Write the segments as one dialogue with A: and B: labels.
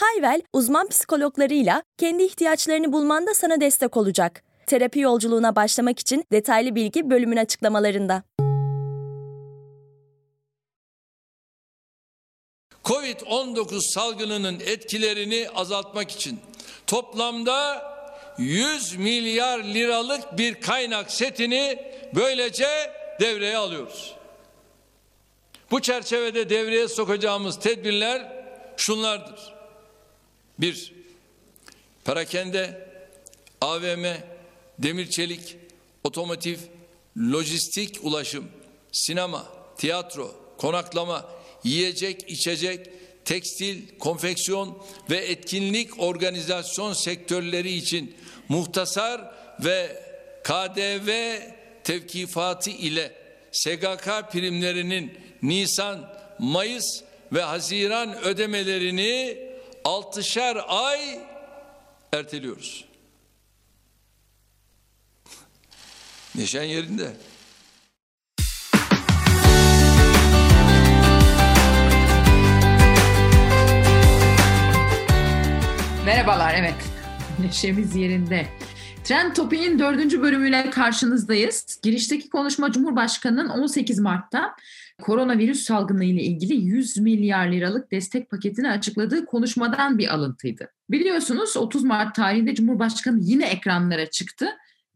A: Hayvel, uzman psikologlarıyla kendi ihtiyaçlarını bulmanda sana destek olacak. Terapi yolculuğuna başlamak için detaylı bilgi bölümün açıklamalarında.
B: Covid-19 salgınının etkilerini azaltmak için toplamda 100 milyar liralık bir kaynak setini böylece devreye alıyoruz. Bu çerçevede devreye sokacağımız tedbirler şunlardır. Bir, perakende, AVM, demir çelik, otomotiv, lojistik ulaşım, sinema, tiyatro, konaklama, yiyecek, içecek, tekstil, konfeksiyon ve etkinlik organizasyon sektörleri için muhtasar ve KDV tevkifatı ile SGK primlerinin Nisan, Mayıs ve Haziran ödemelerini altışar ay erteliyoruz. Neşen yerinde.
C: Merhabalar, evet. Neşemiz yerinde. Trend Topi'nin dördüncü bölümüyle karşınızdayız. Girişteki konuşma Cumhurbaşkanı'nın 18 Mart'ta koronavirüs salgını ile ilgili 100 milyar liralık destek paketini açıkladığı konuşmadan bir alıntıydı. Biliyorsunuz 30 Mart tarihinde Cumhurbaşkanı yine ekranlara çıktı.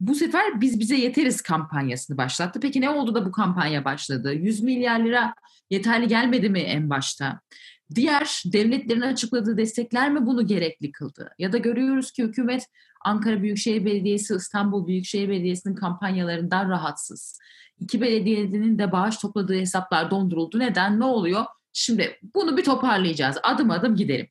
C: Bu sefer biz bize yeteriz kampanyasını başlattı. Peki ne oldu da bu kampanya başladı? 100 milyar lira yeterli gelmedi mi en başta? Diğer devletlerin açıkladığı destekler mi bunu gerekli kıldı? Ya da görüyoruz ki hükümet Ankara Büyükşehir Belediyesi, İstanbul Büyükşehir Belediyesi'nin kampanyalarından rahatsız. İki belediyenin de bağış topladığı hesaplar donduruldu. Neden? Ne oluyor? Şimdi bunu bir toparlayacağız. Adım adım gidelim.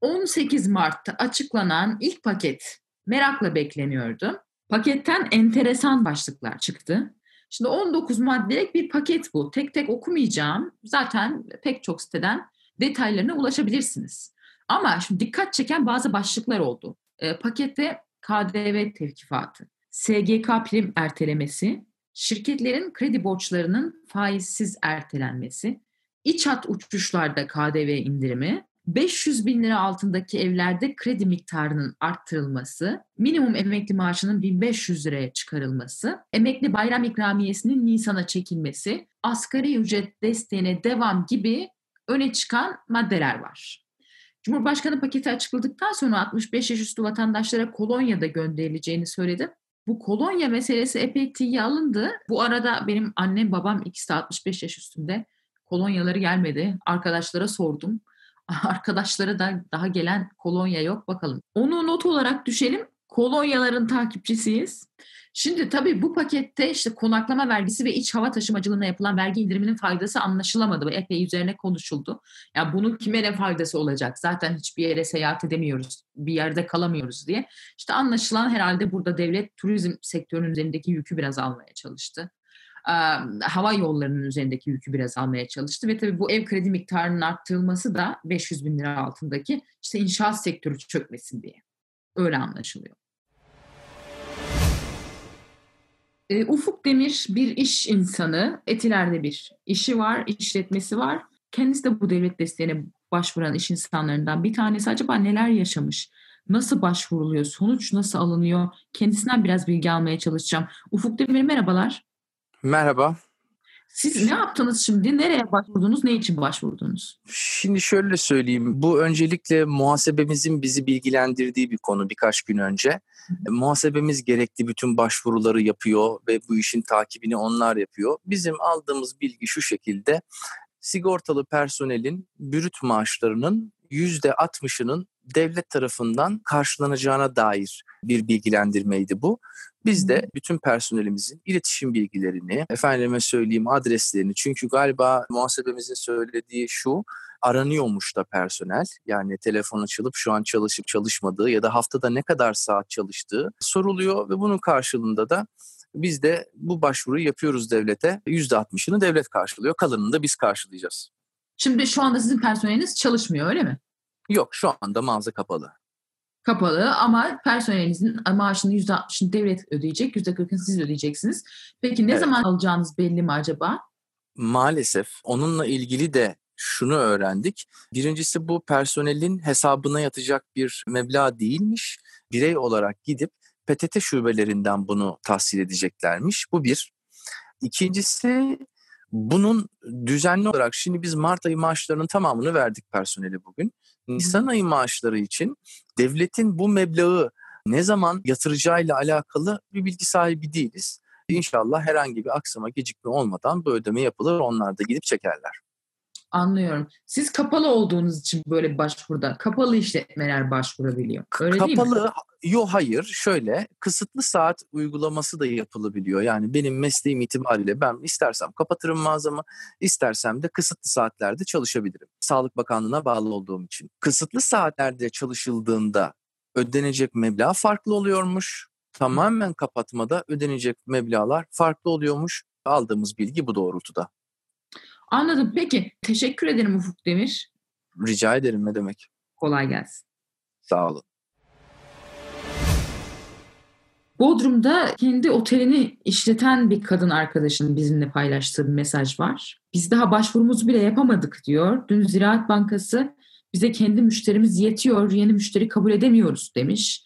C: 18 Mart'ta açıklanan ilk paket merakla bekleniyordu. Paketten enteresan başlıklar çıktı. Şimdi 19 maddelik bir paket bu. Tek tek okumayacağım. Zaten pek çok siteden detaylarına ulaşabilirsiniz. Ama şimdi dikkat çeken bazı başlıklar oldu. E, pakette KDV tevkifatı, SGK prim ertelemesi, şirketlerin kredi borçlarının faizsiz ertelenmesi, iç hat uçuşlarda KDV indirimi, 500 bin lira altındaki evlerde kredi miktarının arttırılması, minimum emekli maaşının 1500 liraya çıkarılması, emekli bayram ikramiyesinin Nisan'a çekilmesi, asgari ücret desteğine devam gibi öne çıkan maddeler var. Cumhurbaşkanı paketi açıkladıktan sonra 65 yaş üstü vatandaşlara kolonya da gönderileceğini söyledi. Bu kolonya meselesi epey tiye alındı. Bu arada benim annem babam ikisi de 65 yaş üstünde. Kolonyaları gelmedi. Arkadaşlara sordum. Arkadaşlara da daha gelen kolonya yok bakalım. Onu not olarak düşelim. Kolonyaların takipçisiyiz. Şimdi tabii bu pakette işte konaklama vergisi ve iç hava taşımacılığına yapılan vergi indiriminin faydası anlaşılamadı. Epey üzerine konuşuldu. Ya yani bunun kime ne faydası olacak? Zaten hiçbir yere seyahat edemiyoruz, bir yerde kalamıyoruz diye. İşte anlaşılan herhalde burada devlet turizm sektörünün üzerindeki yükü biraz almaya çalıştı. Hava yollarının üzerindeki yükü biraz almaya çalıştı ve tabii bu ev kredi miktarının arttırılması da 500 bin lira altındaki işte inşaat sektörü çökmesin diye. Öyle anlaşılıyor. Ufuk Demir bir iş insanı. Etiler'de bir işi var, işletmesi var. Kendisi de bu devlet desteğine başvuran iş insanlarından bir tanesi. Acaba neler yaşamış? Nasıl başvuruluyor? Sonuç nasıl alınıyor? Kendisinden biraz bilgi almaya çalışacağım. Ufuk Demir merhabalar.
D: Merhaba.
C: Siz ne yaptınız şimdi? Nereye başvurdunuz? Ne için başvurdunuz?
D: Şimdi şöyle söyleyeyim. Bu öncelikle muhasebemizin bizi bilgilendirdiği bir konu birkaç gün önce. E, muhasebemiz gerekli bütün başvuruları yapıyor ve bu işin takibini onlar yapıyor. Bizim aldığımız bilgi şu şekilde. Sigortalı personelin bürüt maaşlarının %60'ının devlet tarafından karşılanacağına dair bir bilgilendirmeydi bu. Biz de bütün personelimizin iletişim bilgilerini, efendime söyleyeyim adreslerini çünkü galiba muhasebemizin söylediği şu, aranıyormuş da personel. Yani telefon açılıp şu an çalışıp çalışmadığı ya da haftada ne kadar saat çalıştığı soruluyor ve bunun karşılığında da biz de bu başvuruyu yapıyoruz devlete. %60'ını devlet karşılıyor. Kalanını da biz karşılayacağız.
C: Şimdi şu anda sizin personeliniz çalışmıyor öyle mi?
D: Yok şu anda mağaza kapalı.
C: Kapalı ama personelinizin maaşını %60'ını devlet ödeyecek, %40'ını siz ödeyeceksiniz. Peki ne
D: Evet.
C: zaman alacağınız belli mi acaba?
D: Maalesef onunla ilgili de şunu öğrendik. Birincisi bu personelin hesabına yatacak bir meblağ değilmiş. Birey olarak gidip PTT şubelerinden bunu tahsil edeceklermiş. Bu bir. İkincisi bunun düzenli olarak şimdi biz Mart ayı maaşlarının tamamını verdik personeli bugün. Nisan ayı maaşları için devletin bu meblağı ne zaman yatıracağıyla alakalı bir bilgi sahibi değiliz. İnşallah herhangi bir aksama gecikme olmadan bu ödeme yapılır. Onlar da gidip çekerler.
C: Anlıyorum. Siz kapalı olduğunuz için böyle başvuruda kapalı işletmeler başvurabiliyor. Öyle değil mi?
D: Kapalı, yo hayır şöyle kısıtlı saat uygulaması da yapılabiliyor. Yani benim mesleğim itibariyle ben istersem kapatırım mağazamı, istersem de kısıtlı saatlerde çalışabilirim. Sağlık Bakanlığı'na bağlı olduğum için. Kısıtlı saatlerde çalışıldığında ödenecek meblağ farklı oluyormuş. Tamamen kapatmada ödenecek meblağlar farklı oluyormuş. Aldığımız bilgi bu doğrultuda.
C: Anladım. Peki. Teşekkür ederim Ufuk Demir.
D: Rica ederim ne demek.
C: Kolay gelsin.
D: Sağ olun.
C: Bodrum'da kendi otelini işleten bir kadın arkadaşının bizimle paylaştığı bir mesaj var. Biz daha başvurumuzu bile yapamadık diyor. Dün Ziraat Bankası bize kendi müşterimiz yetiyor, yeni müşteri kabul edemiyoruz demiş.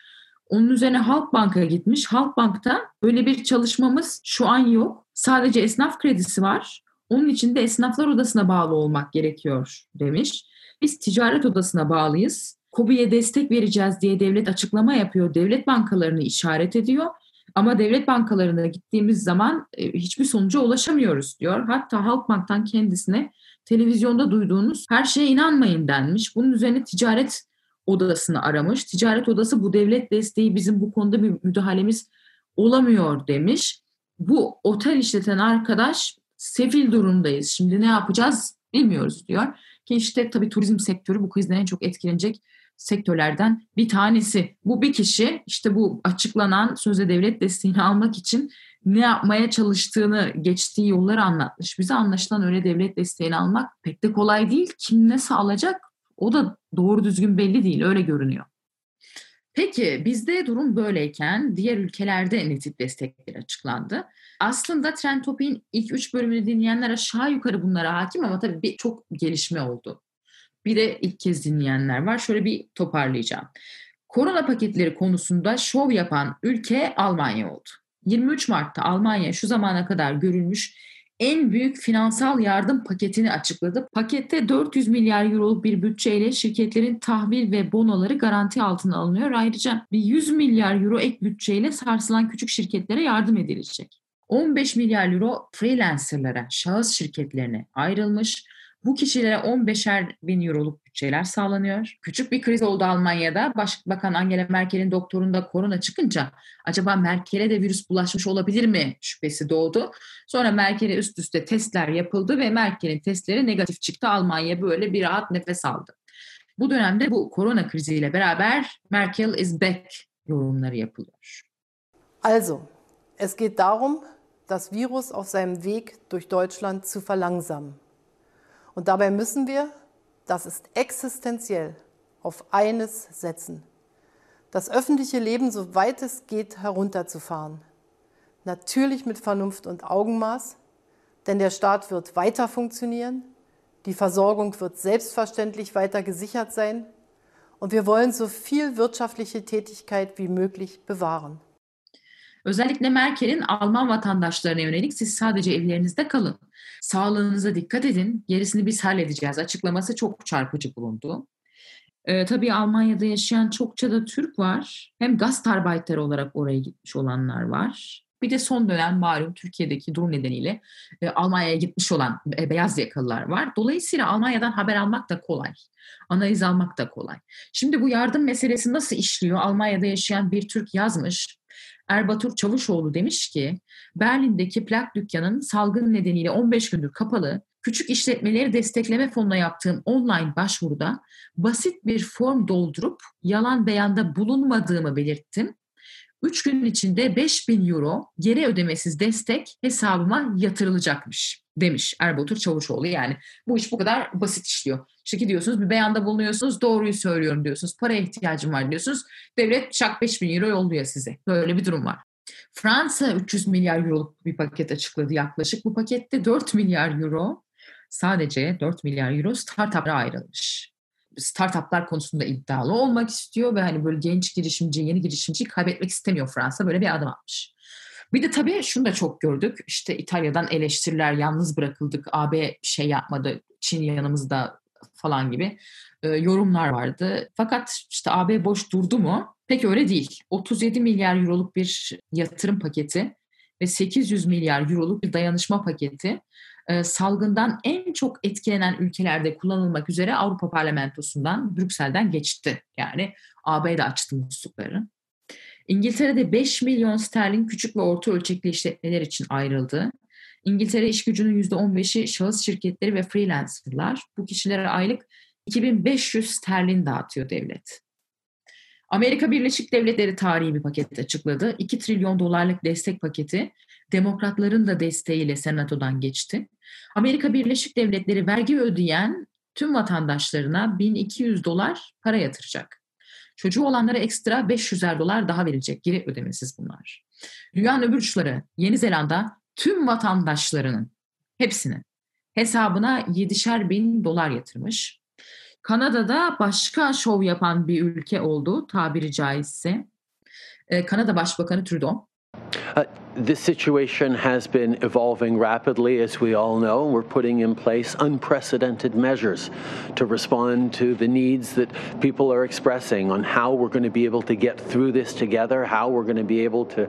C: Onun üzerine Halkbank'a gitmiş. Halkbank'ta böyle bir çalışmamız şu an yok. Sadece esnaf kredisi var. Onun için de esnaflar odasına bağlı olmak gerekiyor demiş. Biz ticaret odasına bağlıyız. KOBİ'ye destek vereceğiz diye devlet açıklama yapıyor. Devlet bankalarını işaret ediyor. Ama devlet bankalarına gittiğimiz zaman e, hiçbir sonuca ulaşamıyoruz diyor. Hatta Halkbank'tan kendisine televizyonda duyduğunuz her şeye inanmayın denmiş. Bunun üzerine ticaret odasını aramış. Ticaret odası bu devlet desteği bizim bu konuda bir müdahalemiz olamıyor demiş. Bu otel işleten arkadaş sefil durumdayız. Şimdi ne yapacağız bilmiyoruz diyor. Ki işte tabii turizm sektörü bu krizden en çok etkilenecek sektörlerden bir tanesi. Bu bir kişi işte bu açıklanan sözde devlet desteğini almak için ne yapmaya çalıştığını, geçtiği yolları anlatmış. Bize anlaşılan öyle devlet desteğini almak pek de kolay değil. Kim ne sağlayacak o da doğru düzgün belli değil. Öyle görünüyor. Peki bizde durum böyleyken diğer ülkelerde ne tip destekler açıklandı? Aslında Trend Topic'in ilk üç bölümünü dinleyenler aşağı yukarı bunlara hakim ama tabii bir çok gelişme oldu. Bir de ilk kez dinleyenler var. Şöyle bir toparlayacağım. Korona paketleri konusunda şov yapan ülke Almanya oldu. 23 Mart'ta Almanya şu zamana kadar görülmüş en büyük finansal yardım paketini açıkladı. Pakette 400 milyar euroluk bir bütçeyle şirketlerin tahvil ve bonoları garanti altına alınıyor. Ayrıca bir 100 milyar euro ek bütçeyle sarsılan küçük şirketlere yardım edilecek. 15 milyar euro freelancerlara, şahıs şirketlerine ayrılmış. Bu kişilere 15'er bin euroluk bütçeler sağlanıyor. Küçük bir kriz oldu Almanya'da. Başbakan Angela Merkel'in doktorunda korona çıkınca acaba Merkel'e de virüs bulaşmış olabilir mi şüphesi doğdu. Sonra Merkel'e üst üste testler yapıldı ve Merkel'in testleri negatif çıktı. Almanya böyle bir rahat nefes aldı. Bu dönemde bu korona kriziyle beraber Merkel is back yorumları yapılıyor.
E: Also, es geht darum, das Virus auf seinem Weg durch Deutschland zu verlangsamen. Und dabei müssen wir, das ist existenziell, auf eines setzen. Das öffentliche Leben, soweit es geht, herunterzufahren. Natürlich mit Vernunft und Augenmaß, denn der Staat wird weiter funktionieren, die Versorgung wird selbstverständlich weiter gesichert sein und wir wollen so viel wirtschaftliche Tätigkeit wie möglich bewahren.
C: Özellikle Merkel'in Alman vatandaşlarına yönelik siz sadece evlerinizde kalın. Sağlığınıza dikkat edin, gerisini biz halledeceğiz açıklaması çok çarpıcı bulundu. Ee, tabii Almanya'da yaşayan çokça da Türk var. Hem Gastarbeiter olarak oraya gitmiş olanlar var. Bir de son dönem malum Türkiye'deki durum nedeniyle e, Almanya'ya gitmiş olan e, beyaz yakalılar var. Dolayısıyla Almanya'dan haber almak da kolay. Analiz almak da kolay. Şimdi bu yardım meselesi nasıl işliyor? Almanya'da yaşayan bir Türk yazmış. Erbatur Çavuşoğlu demiş ki Berlin'deki plak dükkanın salgın nedeniyle 15 gündür kapalı. küçük işletmeleri destekleme fonuna yaptığım online başvuruda basit bir form doldurup yalan beyanda bulunmadığımı belirttim. 3 gün içinde 5000 euro geri ödemesiz destek hesabıma yatırılacakmış demiş Erbatur Çavuşoğlu. Yani bu iş bu kadar basit işliyor. İşte gidiyorsunuz bir beyanda bulunuyorsunuz doğruyu söylüyorum diyorsunuz. Paraya ihtiyacım var diyorsunuz. Devlet şak 5000 euro yolluyor size. Böyle bir durum var. Fransa 300 milyar euroluk bir paket açıkladı yaklaşık. Bu pakette 4 milyar euro sadece 4 milyar euro startuplara ayrılmış. Startuplar konusunda iddialı olmak istiyor ve hani böyle genç girişimci, yeni girişimci kaybetmek istemiyor Fransa. Böyle bir adım atmış. Bir de tabii şunu da çok gördük. İşte İtalya'dan eleştiriler, yalnız bırakıldık, AB şey yapmadı, Çin yanımızda falan gibi e, yorumlar vardı. Fakat işte AB boş durdu mu? Pek öyle değil. 37 milyar euroluk bir yatırım paketi ve 800 milyar euroluk bir dayanışma paketi e, salgından en çok etkilenen ülkelerde kullanılmak üzere Avrupa Parlamentosu'ndan, Brüksel'den geçti. Yani AB de açtı muslukları. İngiltere'de 5 milyon sterlin küçük ve orta ölçekli işletmeler için ayrıldı. İngiltere iş gücünün %15'i şahıs şirketleri ve freelancerlar. Bu kişilere aylık 2500 sterlin dağıtıyor devlet. Amerika Birleşik Devletleri tarihi bir paket açıkladı. 2 trilyon dolarlık destek paketi demokratların da desteğiyle senatodan geçti. Amerika Birleşik Devletleri vergi ödeyen tüm vatandaşlarına 1200 dolar para yatıracak. Çocuğu olanlara ekstra 500'er dolar daha verilecek. Geri ödemesiz bunlar. Dünyanın öbür uçları Yeni Zelanda tüm vatandaşlarının hepsinin hesabına 7'şer bin dolar yatırmış. Kanada'da başka şov yapan bir ülke oldu tabiri caizse. Ee, Kanada Başbakanı Trudeau
F: Uh, this situation has been evolving rapidly, as we all know. We're putting in place unprecedented measures to respond to the needs that people are expressing on how we're going to be able to get through this together, how we're going to be able to,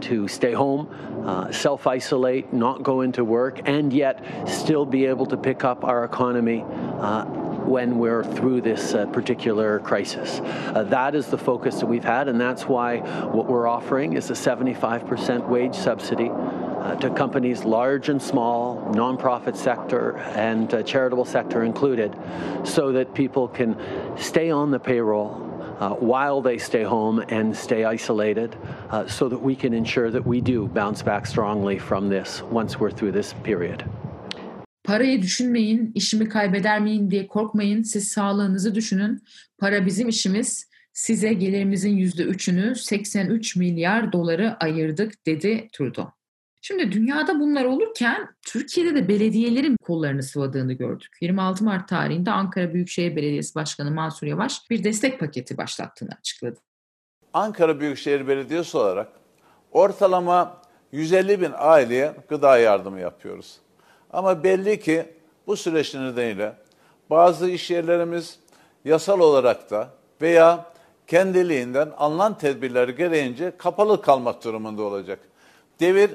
F: to stay home, uh, self isolate, not go into work, and yet still be able to pick up our economy. Uh, when we're through this uh, particular crisis. Uh, that is the focus that we've had, and that's why what we're offering is a 75% wage subsidy. Uh, to companies large and small, nonprofit sector and uh, charitable sector included, so that people can stay on the payroll uh, while they stay home and stay isolated uh, so that we can ensure that we do bounce back strongly from this once we're through this period.
C: Parayı düşünmeyin, işimi kaybeder miyim diye korkmayın. Siz sağlığınızı düşünün. Para bizim işimiz. Size gelirimizin yüzde üçünü 83 milyar doları ayırdık dedi Trudeau. Şimdi dünyada bunlar olurken Türkiye'de de belediyelerin kollarını sıvadığını gördük. 26 Mart tarihinde Ankara Büyükşehir Belediyesi Başkanı Mansur Yavaş bir destek paketi başlattığını açıkladı.
G: Ankara Büyükşehir Belediyesi olarak ortalama 150 bin aileye gıda yardımı yapıyoruz. Ama belli ki bu süreç nedeniyle bazı iş yerlerimiz yasal olarak da veya kendiliğinden alınan tedbirler gereğince kapalı kalmak durumunda olacak. Devir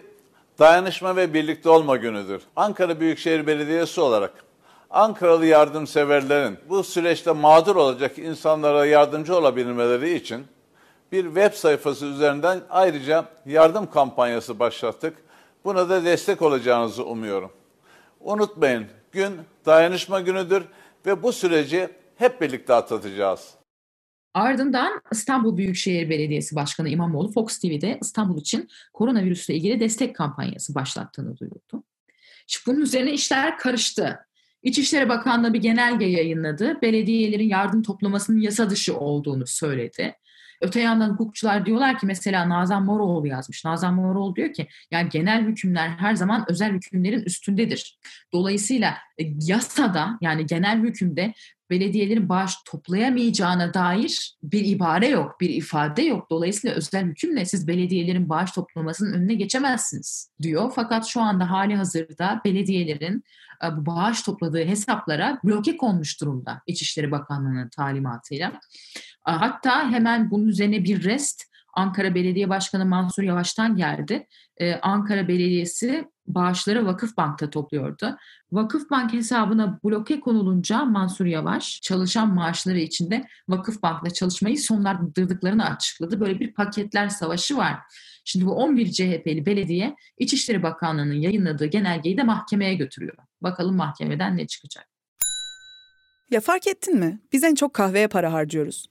G: dayanışma ve birlikte olma günüdür. Ankara Büyükşehir Belediyesi olarak Ankaralı yardımseverlerin bu süreçte mağdur olacak insanlara yardımcı olabilmeleri için bir web sayfası üzerinden ayrıca yardım kampanyası başlattık. Buna da destek olacağınızı umuyorum. Unutmayın gün dayanışma günüdür ve bu süreci hep birlikte atlatacağız.
C: Ardından İstanbul Büyükşehir Belediyesi Başkanı İmamoğlu Fox TV'de İstanbul için koronavirüsle ilgili destek kampanyası başlattığını duyurdu. Şimdi bunun üzerine işler karıştı. İçişleri Bakanlığı bir genelge yayınladı. Belediyelerin yardım toplamasının yasa dışı olduğunu söyledi. Öte yandan hukukçular diyorlar ki mesela Nazan Moroğlu yazmış. Nazan Moroğlu diyor ki yani genel hükümler her zaman özel hükümlerin üstündedir. Dolayısıyla e, yasada yani genel hükümde belediyelerin bağış toplayamayacağına dair bir ibare yok, bir ifade yok. Dolayısıyla özel hükümle siz belediyelerin bağış toplamasının önüne geçemezsiniz diyor. Fakat şu anda hali hazırda belediyelerin e, bu bağış topladığı hesaplara bloke konmuş durumda İçişleri Bakanlığı'nın talimatıyla. Hatta hemen bunun üzerine bir rest Ankara Belediye Başkanı Mansur Yavaş'tan geldi. Ee, Ankara Belediyesi bağışları Vakıf Bank'ta topluyordu. Vakıf Bank hesabına bloke konulunca Mansur Yavaş çalışan maaşları içinde Vakıf Bank'la çalışmayı sonlandırdıklarını açıkladı. Böyle bir paketler savaşı var. Şimdi bu 11 CHP'li belediye İçişleri Bakanlığı'nın yayınladığı genelgeyi de mahkemeye götürüyor. Bakalım mahkemeden ne çıkacak.
H: Ya fark ettin mi? Biz en çok kahveye para harcıyoruz.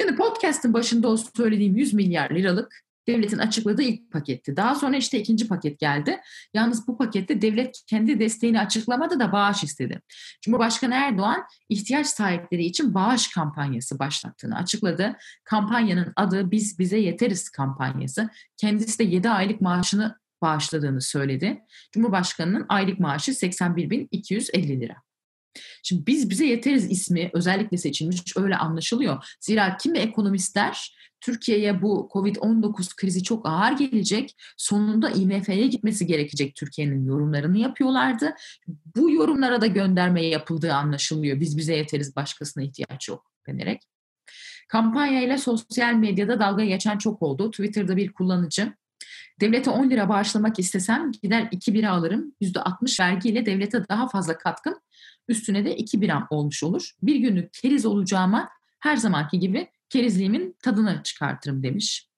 C: Şimdi podcast'ın başında o söylediğim 100 milyar liralık devletin açıkladığı ilk paketti. Daha sonra işte ikinci paket geldi. Yalnız bu pakette devlet kendi desteğini açıklamadı da bağış istedi. Cumhurbaşkanı Erdoğan ihtiyaç sahipleri için bağış kampanyası başlattığını açıkladı. Kampanyanın adı Biz Bize Yeteriz kampanyası. Kendisi de 7 aylık maaşını bağışladığını söyledi. Cumhurbaşkanının aylık maaşı 81.250 lira. Şimdi biz bize yeteriz ismi özellikle seçilmiş öyle anlaşılıyor. Zira kimi ekonomistler Türkiye'ye bu Covid-19 krizi çok ağır gelecek. Sonunda IMF'ye gitmesi gerekecek Türkiye'nin yorumlarını yapıyorlardı. Bu yorumlara da göndermeye yapıldığı anlaşılıyor. Biz bize yeteriz başkasına ihtiyaç yok denerek. Kampanya ile sosyal medyada dalga geçen çok oldu. Twitter'da bir kullanıcı Devlete 10 lira bağışlamak istesem gider 2 bira alırım. %60 vergiyle devlete daha fazla katkım. Üstüne de 2 biram olmuş olur. Bir günlük keriz olacağıma her zamanki gibi kerizliğimin tadını çıkartırım demiş.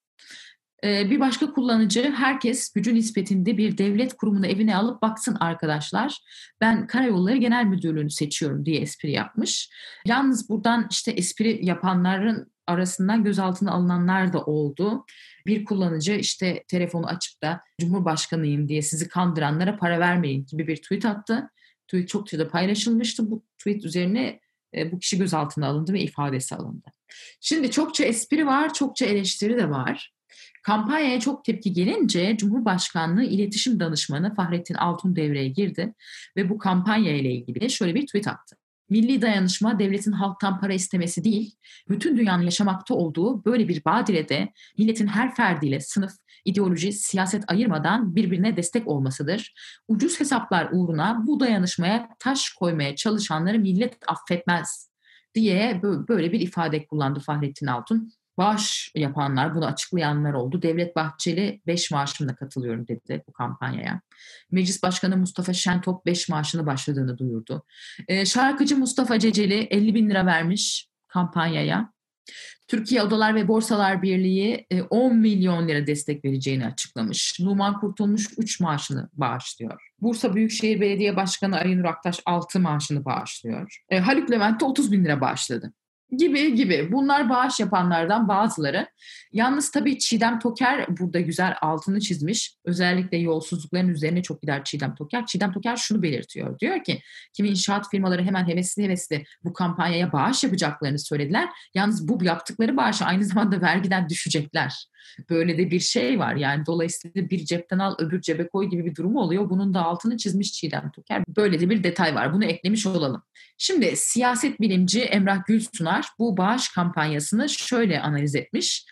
C: Ee, bir başka kullanıcı herkes gücü nispetinde bir devlet kurumunu evine alıp baksın arkadaşlar. Ben Karayolları Genel Müdürlüğü'nü seçiyorum diye espri yapmış. Yalnız buradan işte espri yapanların arasından gözaltına alınanlar da oldu. Bir kullanıcı işte telefonu açıp da Cumhurbaşkanıyım diye sizi kandıranlara para vermeyin gibi bir tweet attı. Tweet çok çokça paylaşılmıştı. Bu tweet üzerine e, bu kişi gözaltına alındı ve ifadesi alındı. Şimdi çokça espri var, çokça eleştiri de var. Kampanyaya çok tepki gelince Cumhurbaşkanlığı İletişim Danışmanı Fahrettin Altun devreye girdi ve bu kampanya ile ilgili şöyle bir tweet attı. Milli dayanışma devletin halktan para istemesi değil, bütün dünyanın yaşamakta olduğu böyle bir badirede milletin her ferdiyle sınıf, ideoloji, siyaset ayırmadan birbirine destek olmasıdır. Ucuz hesaplar uğruna bu dayanışmaya taş koymaya çalışanları millet affetmez diye böyle bir ifade kullandı Fahrettin Altun bağış yapanlar, bunu açıklayanlar oldu. Devlet Bahçeli 5 maaşımla katılıyorum dedi bu kampanyaya. Meclis Başkanı Mustafa Şentop 5 maaşını başladığını duyurdu. Ee, şarkıcı Mustafa Ceceli 50 bin lira vermiş kampanyaya. Türkiye Odalar ve Borsalar Birliği 10 e, milyon lira destek vereceğini açıklamış. Numan Kurtulmuş 3 maaşını bağışlıyor. Bursa Büyükşehir Belediye Başkanı Aynur Aktaş 6 maaşını bağışlıyor. E, Haluk Levent de 30 bin lira bağışladı gibi gibi. Bunlar bağış yapanlardan bazıları. Yalnız tabii Çiğdem Toker burada güzel altını çizmiş. Özellikle yolsuzlukların üzerine çok gider Çiğdem Toker. Çiğdem Toker şunu belirtiyor. Diyor ki kimi inşaat firmaları hemen hevesli hevesli bu kampanyaya bağış yapacaklarını söylediler. Yalnız bu yaptıkları bağışı aynı zamanda vergiden düşecekler. Böyle de bir şey var. Yani dolayısıyla bir cepten al öbür cebe koy gibi bir durum oluyor. Bunun da altını çizmiş Çiğdem Toker. Böyle de bir detay var. Bunu eklemiş olalım. Şimdi siyaset bilimci Emrah Gülsunar bu bağış kampanyasını şöyle analiz etmiş.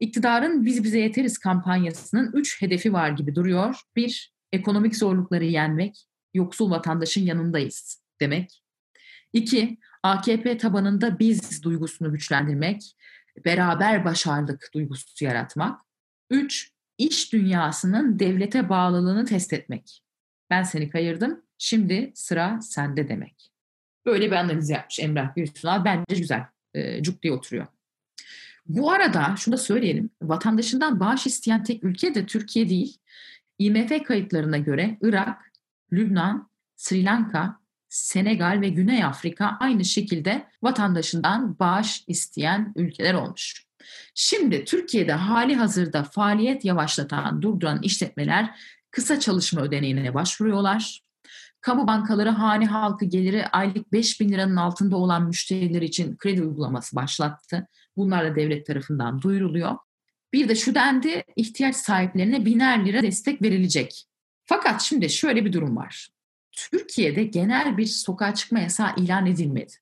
C: İktidarın Biz Bize Yeteriz kampanyasının üç hedefi var gibi duruyor. Bir, ekonomik zorlukları yenmek, yoksul vatandaşın yanındayız demek. İki, AKP tabanında biz duygusunu güçlendirmek, beraber başardık duygusu yaratmak. Üç, iş dünyasının devlete bağlılığını test etmek. Ben seni kayırdım, şimdi sıra sende demek. Böyle bir analiz yapmış Emrah Gülsünal. Bence güzel. E, cuk diye oturuyor. Bu arada şunu da söyleyelim. Vatandaşından bağış isteyen tek ülke de Türkiye değil. IMF kayıtlarına göre Irak, Lübnan, Sri Lanka, Senegal ve Güney Afrika aynı şekilde vatandaşından bağış isteyen ülkeler olmuş. Şimdi Türkiye'de hali hazırda faaliyet yavaşlatan, durduran işletmeler kısa çalışma ödeneğine başvuruyorlar. Kamu bankaları hane halkı geliri aylık 5 bin liranın altında olan müşteriler için kredi uygulaması başlattı. Bunlar da devlet tarafından duyuruluyor. Bir de şu dendi ihtiyaç sahiplerine biner lira destek verilecek. Fakat şimdi şöyle bir durum var. Türkiye'de genel bir sokağa çıkma yasağı ilan edilmedi.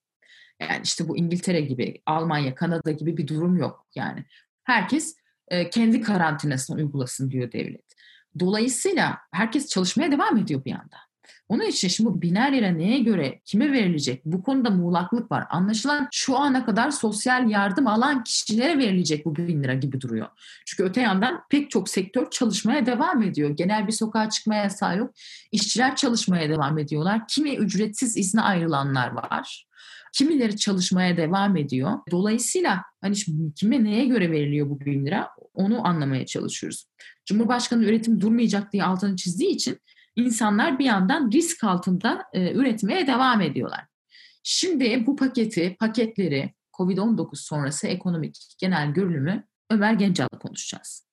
C: Yani işte bu İngiltere gibi, Almanya, Kanada gibi bir durum yok. Yani herkes e, kendi karantinasını uygulasın diyor devlet. Dolayısıyla herkes çalışmaya devam ediyor bir yandan. Onun için şimdi bu biner lira neye göre kime verilecek? Bu konuda muğlaklık var. Anlaşılan şu ana kadar sosyal yardım alan kişilere verilecek bu bin lira gibi duruyor. Çünkü öte yandan pek çok sektör çalışmaya devam ediyor. Genel bir sokağa çıkma yasağı yok. İşçiler çalışmaya devam ediyorlar. Kimi ücretsiz izne ayrılanlar var. Kimileri çalışmaya devam ediyor. Dolayısıyla hani kime neye göre veriliyor bu bin lira onu anlamaya çalışıyoruz. Cumhurbaşkanı üretim durmayacak diye altını çizdiği için insanlar bir yandan risk altında e, üretmeye devam ediyorlar. Şimdi bu paketi, paketleri COVID-19 sonrası ekonomik genel görünümü Ömer Gencal'la konuşacağız.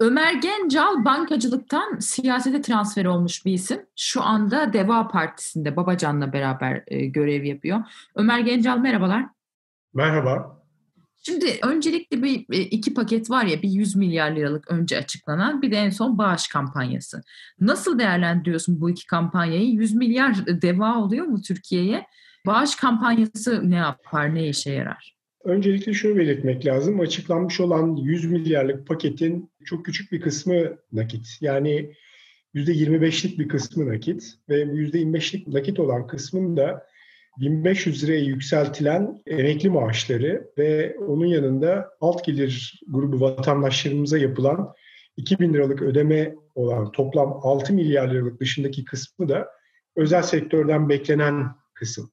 C: Ömer Gencal bankacılıktan siyasete transfer olmuş bir isim. Şu anda Deva Partisi'nde Babacan'la beraber e, görev yapıyor. Ömer Gencal merhabalar.
I: Merhaba.
C: Şimdi öncelikle bir e, iki paket var ya bir 100 milyar liralık önce açıklanan bir de en son bağış kampanyası. Nasıl değerlendiriyorsun bu iki kampanyayı? 100 milyar deva oluyor mu Türkiye'ye? Bağış kampanyası ne yapar, ne işe yarar?
I: Öncelikle şunu belirtmek lazım. Açıklanmış olan 100 milyarlık paketin çok küçük bir kısmı nakit. Yani %25'lik bir kısmı nakit ve bu %25'lik nakit olan kısmın da 1500 liraya yükseltilen emekli maaşları ve onun yanında alt gelir grubu vatandaşlarımıza yapılan 2000 liralık ödeme olan toplam 6 milyar liralık dışındaki kısmı da özel sektörden beklenen kısım.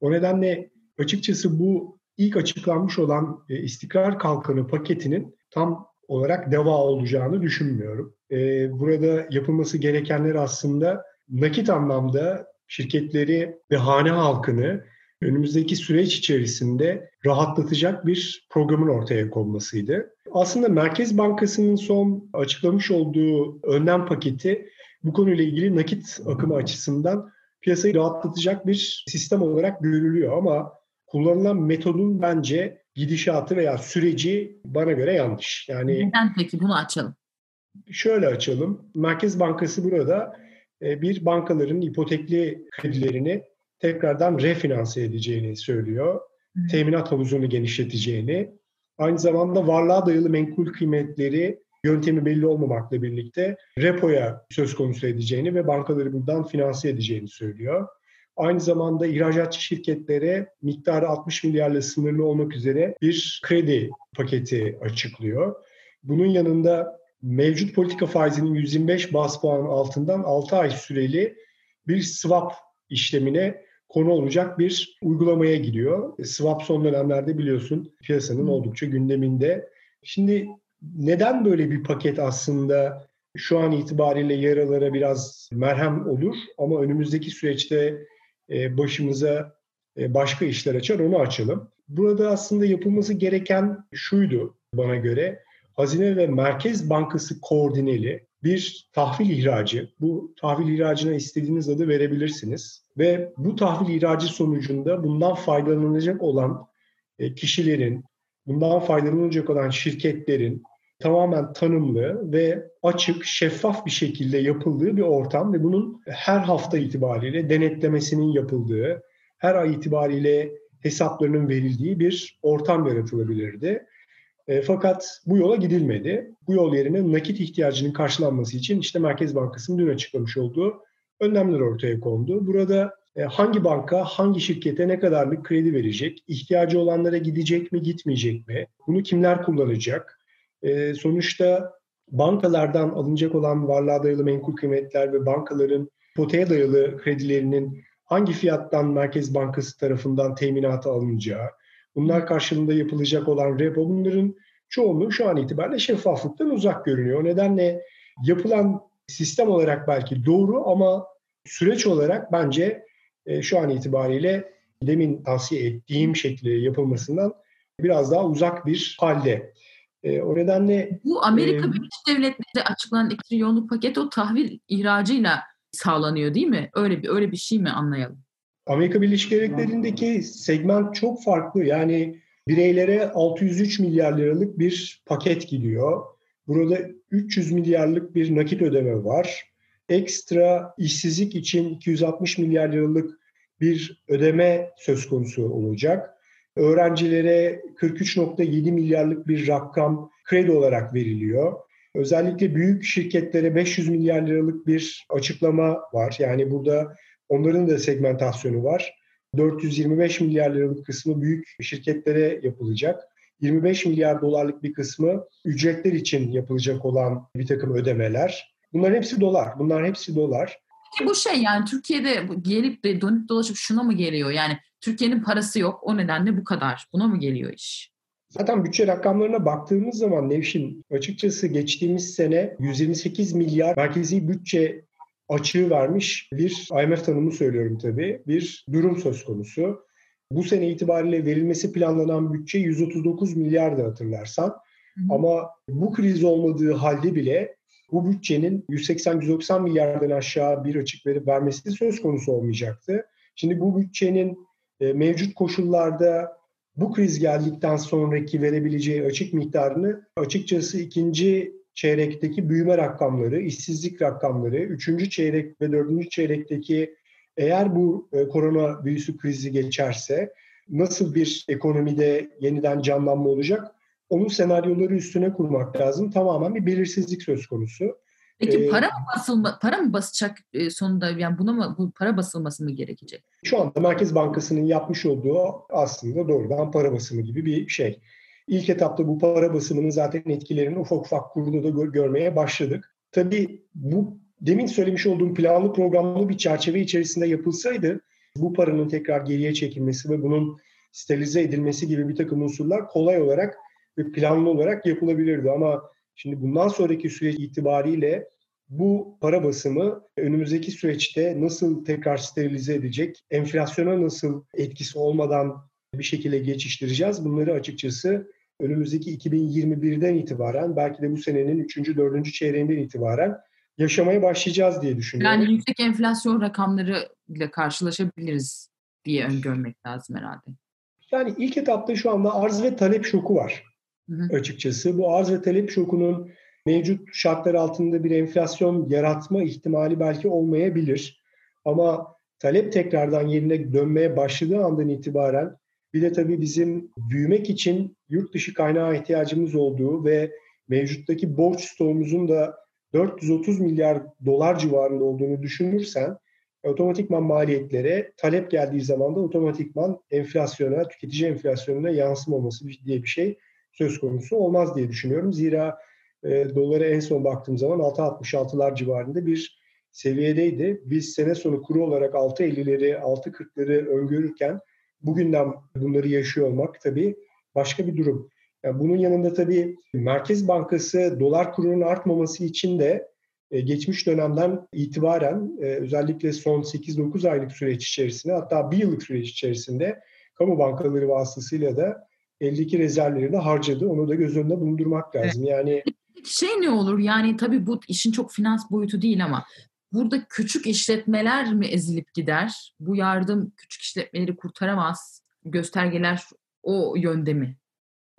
I: O nedenle açıkçası bu ilk açıklanmış olan e, istikrar kalkanı paketinin tam olarak deva olacağını düşünmüyorum. E, burada yapılması gerekenler aslında nakit anlamda şirketleri ve hane halkını önümüzdeki süreç içerisinde rahatlatacak bir programın ortaya konmasıydı. Aslında Merkez Bankası'nın son açıklamış olduğu önlem paketi bu konuyla ilgili nakit akımı açısından piyasayı rahatlatacak bir sistem olarak görülüyor ama kullanılan metodun bence gidişatı veya süreci bana göre yanlış.
C: Yani neden peki bunu açalım?
I: Şöyle açalım. Merkez Bankası burada bir bankaların ipotekli kredilerini tekrardan refinanse edeceğini söylüyor. Teminat havuzunu genişleteceğini, aynı zamanda varlığa dayalı menkul kıymetleri yöntemi belli olmamakla birlikte repoya söz konusu edeceğini ve bankaları buradan finanse edeceğini söylüyor. Aynı zamanda ihracatçı şirketlere miktarı 60 milyarla sınırlı olmak üzere bir kredi paketi açıklıyor. Bunun yanında mevcut politika faizinin 125 bas puan altından 6 ay süreli bir swap işlemine konu olacak bir uygulamaya gidiyor. Swap son dönemlerde biliyorsun piyasanın oldukça gündeminde. Şimdi neden böyle bir paket aslında şu an itibariyle yaralara biraz merhem olur ama önümüzdeki süreçte e, başımıza e, başka işler açar onu açalım. Burada aslında yapılması gereken şuydu bana göre. Hazine ve Merkez Bankası koordineli bir tahvil ihracı. Bu tahvil ihracına istediğiniz adı verebilirsiniz. Ve bu tahvil ihracı sonucunda bundan faydalanacak olan e, kişilerin, bundan faydalanacak olan şirketlerin tamamen tanımlı ve açık, şeffaf bir şekilde yapıldığı bir ortam ve bunun her hafta itibariyle denetlemesinin yapıldığı, her ay itibariyle hesaplarının verildiği bir ortam yaratılabilirdi. E, fakat bu yola gidilmedi. Bu yol yerine nakit ihtiyacının karşılanması için işte Merkez Bankası'nın dün açıklamış olduğu önlemler ortaya kondu. Burada e, hangi banka hangi şirkete ne kadarlık kredi verecek, ihtiyacı olanlara gidecek mi gitmeyecek mi, bunu kimler kullanacak? E, sonuçta bankalardan alınacak olan varlığa dayalı menkul kıymetler ve bankaların potaya dayalı kredilerinin hangi fiyattan Merkez Bankası tarafından teminata alınacağı, Bunlar karşılığında yapılacak olan repo bunların çoğunluğu şu an itibariyle şeffaflıktan uzak görünüyor. O nedenle yapılan sistem olarak belki doğru ama süreç olarak bence e, şu an itibariyle demin tavsiye ettiğim şekilde yapılmasından biraz daha uzak bir halde. E, o nedenle
C: bu Amerika e, Birleşik Devletleri'de açıklanan 2 trilyonluk paket o tahvil ihracıyla sağlanıyor değil mi? Öyle bir öyle bir şey mi anlayalım?
I: Amerika Birleşik Devletleri'ndeki segment çok farklı. Yani bireylere 603 milyar liralık bir paket gidiyor. Burada 300 milyarlık bir nakit ödeme var. Ekstra işsizlik için 260 milyar liralık bir ödeme söz konusu olacak. Öğrencilere 43.7 milyarlık bir rakam kredi olarak veriliyor. Özellikle büyük şirketlere 500 milyar liralık bir açıklama var. Yani burada onların da segmentasyonu var. 425 milyar liralık kısmı büyük şirketlere yapılacak. 25 milyar dolarlık bir kısmı ücretler için yapılacak olan bir takım ödemeler. Bunların hepsi dolar. Bunlar hepsi dolar.
C: Bu şey yani Türkiye'de gelip de dönüp dolaşıp şuna mı geliyor? Yani Türkiye'nin parası yok o nedenle bu kadar. Buna mı geliyor iş?
I: Zaten bütçe rakamlarına baktığımız zaman Nevşin açıkçası geçtiğimiz sene 128 milyar merkezi bütçe açığı vermiş bir IMF tanımı söylüyorum tabii bir durum söz konusu. Bu sene itibariyle verilmesi planlanan bütçe 139 milyardı hatırlarsan. Hı. Ama bu kriz olmadığı halde bile bu bütçenin 180-190 milyardan aşağı bir açık verip vermesi söz konusu olmayacaktı. Şimdi bu bütçenin e, mevcut koşullarda bu kriz geldikten sonraki verebileceği açık miktarını açıkçası ikinci çeyrekteki büyüme rakamları, işsizlik rakamları, üçüncü çeyrek ve dördüncü çeyrekteki eğer bu e, korona virüsü krizi geçerse nasıl bir ekonomide yeniden canlanma olacak? Onun senaryoları üstüne kurmak lazım. Tamamen bir belirsizlik söz konusu.
C: Peki ee, para mı basılma, para mı basacak e, sonunda yani buna mı bu para basılması mı gerekecek?
I: Şu anda Merkez Bankası'nın yapmış olduğu aslında doğrudan para basımı gibi bir şey. İlk etapta bu para basımının zaten etkilerini ufak ufak kurulu da görmeye başladık. Tabii bu demin söylemiş olduğum planlı programlı bir çerçeve içerisinde yapılsaydı bu paranın tekrar geriye çekilmesi ve bunun sterilize edilmesi gibi bir takım unsurlar kolay olarak ve planlı olarak yapılabilirdi. Ama şimdi bundan sonraki süreç itibariyle bu para basımı önümüzdeki süreçte nasıl tekrar sterilize edecek, enflasyona nasıl etkisi olmadan bir şekilde geçiştireceğiz bunları açıkçası önümüzdeki 2021'den itibaren belki de bu senenin 3. 4. çeyreğinden itibaren yaşamaya başlayacağız diye düşünüyorum.
C: Yani yüksek enflasyon rakamları ile karşılaşabiliriz diye öngörmek lazım herhalde.
I: Yani ilk etapta şu anda arz ve talep şoku var hı hı. açıkçası. Bu arz ve talep şokunun mevcut şartlar altında bir enflasyon yaratma ihtimali belki olmayabilir. Ama talep tekrardan yerine dönmeye başladığı andan itibaren bir de tabii bizim büyümek için yurt dışı kaynağı ihtiyacımız olduğu ve mevcuttaki borç stoğumuzun da 430 milyar dolar civarında olduğunu düşünürsen otomatikman maliyetlere talep geldiği zaman da otomatikman enflasyona, tüketici enflasyonuna yansımaması diye bir şey söz konusu olmaz diye düşünüyorum. Zira e, dolara en son baktığım zaman 6.66'lar civarında bir seviyedeydi. Biz sene sonu kuru olarak 6.50'leri, 6.40'ları öngörürken bugünden bunları yaşıyor olmak tabii başka bir durum. Yani bunun yanında tabii Merkez Bankası dolar kurunun artmaması için de e, geçmiş dönemden itibaren e, özellikle son 8-9 aylık süreç içerisinde hatta bir yıllık süreç içerisinde kamu bankaları vasıtasıyla da eldeki rezervleri de harcadı. Onu da göz önünde bulundurmak lazım. Yani
C: şey ne olur yani tabii bu işin çok finans boyutu değil ama burada küçük işletmeler mi ezilip gider? Bu yardım küçük işletmeleri kurtaramaz. Göstergeler o yönde mi?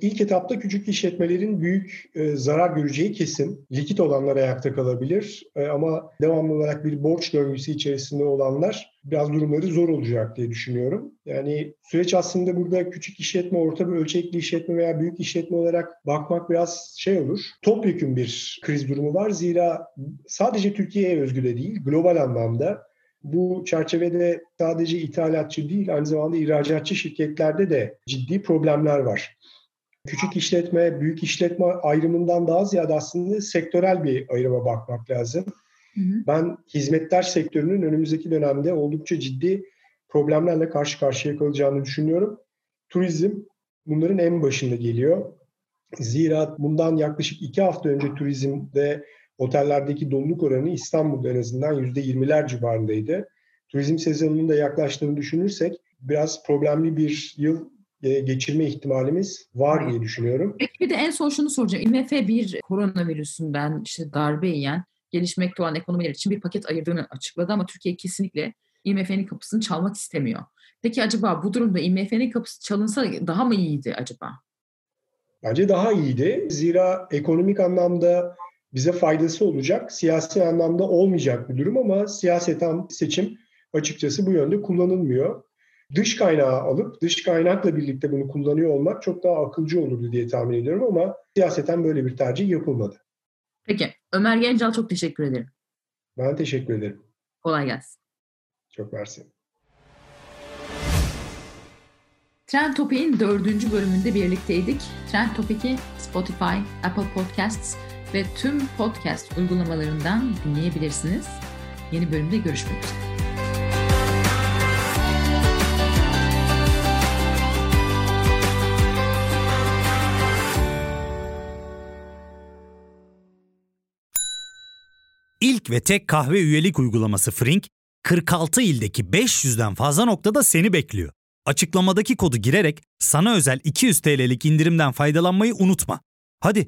I: İlk etapta küçük işletmelerin büyük e, zarar göreceği kesin. Likit olanlar ayakta kalabilir e, ama devamlı olarak bir borç döngüsü içerisinde olanlar biraz durumları zor olacak diye düşünüyorum. Yani süreç aslında burada küçük işletme, orta bir ölçekli işletme veya büyük işletme olarak bakmak biraz şey olur. Topyekun bir kriz durumu var. Zira sadece Türkiye'ye özgü de değil, global anlamda bu çerçevede sadece ithalatçı değil, aynı zamanda ihracatçı şirketlerde de ciddi problemler var küçük işletme, büyük işletme ayrımından daha ziyade aslında sektörel bir ayrıma bakmak lazım. Hı hı. Ben hizmetler sektörünün önümüzdeki dönemde oldukça ciddi problemlerle karşı karşıya kalacağını düşünüyorum. Turizm bunların en başında geliyor. Zira bundan yaklaşık iki hafta önce turizmde otellerdeki doluluk oranı İstanbul'da en azından yüzde yirmiler civarındaydı. Turizm sezonunun da yaklaştığını düşünürsek biraz problemli bir yıl e, geçirme ihtimalimiz var diye düşünüyorum.
C: Bir de en son şunu soracağım. IMF bir koronavirüsünden işte darbe yiyen gelişmekte olan ekonomiler için bir paket ayırdığını açıkladı ama Türkiye kesinlikle IMF'nin kapısını çalmak istemiyor. Peki acaba bu durumda IMF'nin kapısı çalınsa daha mı iyiydi acaba?
I: Bence daha iyiydi. Zira ekonomik anlamda bize faydası olacak, siyasi anlamda olmayacak bir durum ama siyaseten seçim açıkçası bu yönde kullanılmıyor. Dış kaynağı alıp dış kaynakla birlikte bunu kullanıyor olmak çok daha akılcı olurdu diye tahmin ediyorum ama siyaseten böyle bir tercih yapılmadı.
C: Peki Ömer Gencal çok teşekkür ederim.
I: Ben teşekkür ederim.
C: Kolay gelsin.
I: Çok mersi.
C: Trend Topic'in dördüncü bölümünde birlikteydik. Trend Topic'i Spotify, Apple Podcasts ve tüm podcast uygulamalarından dinleyebilirsiniz. Yeni bölümde görüşmek üzere.
J: İlk ve tek kahve üyelik uygulaması Frink, 46 ildeki 500'den fazla noktada seni bekliyor. Açıklamadaki kodu girerek sana özel 200 TL'lik indirimden faydalanmayı unutma. Hadi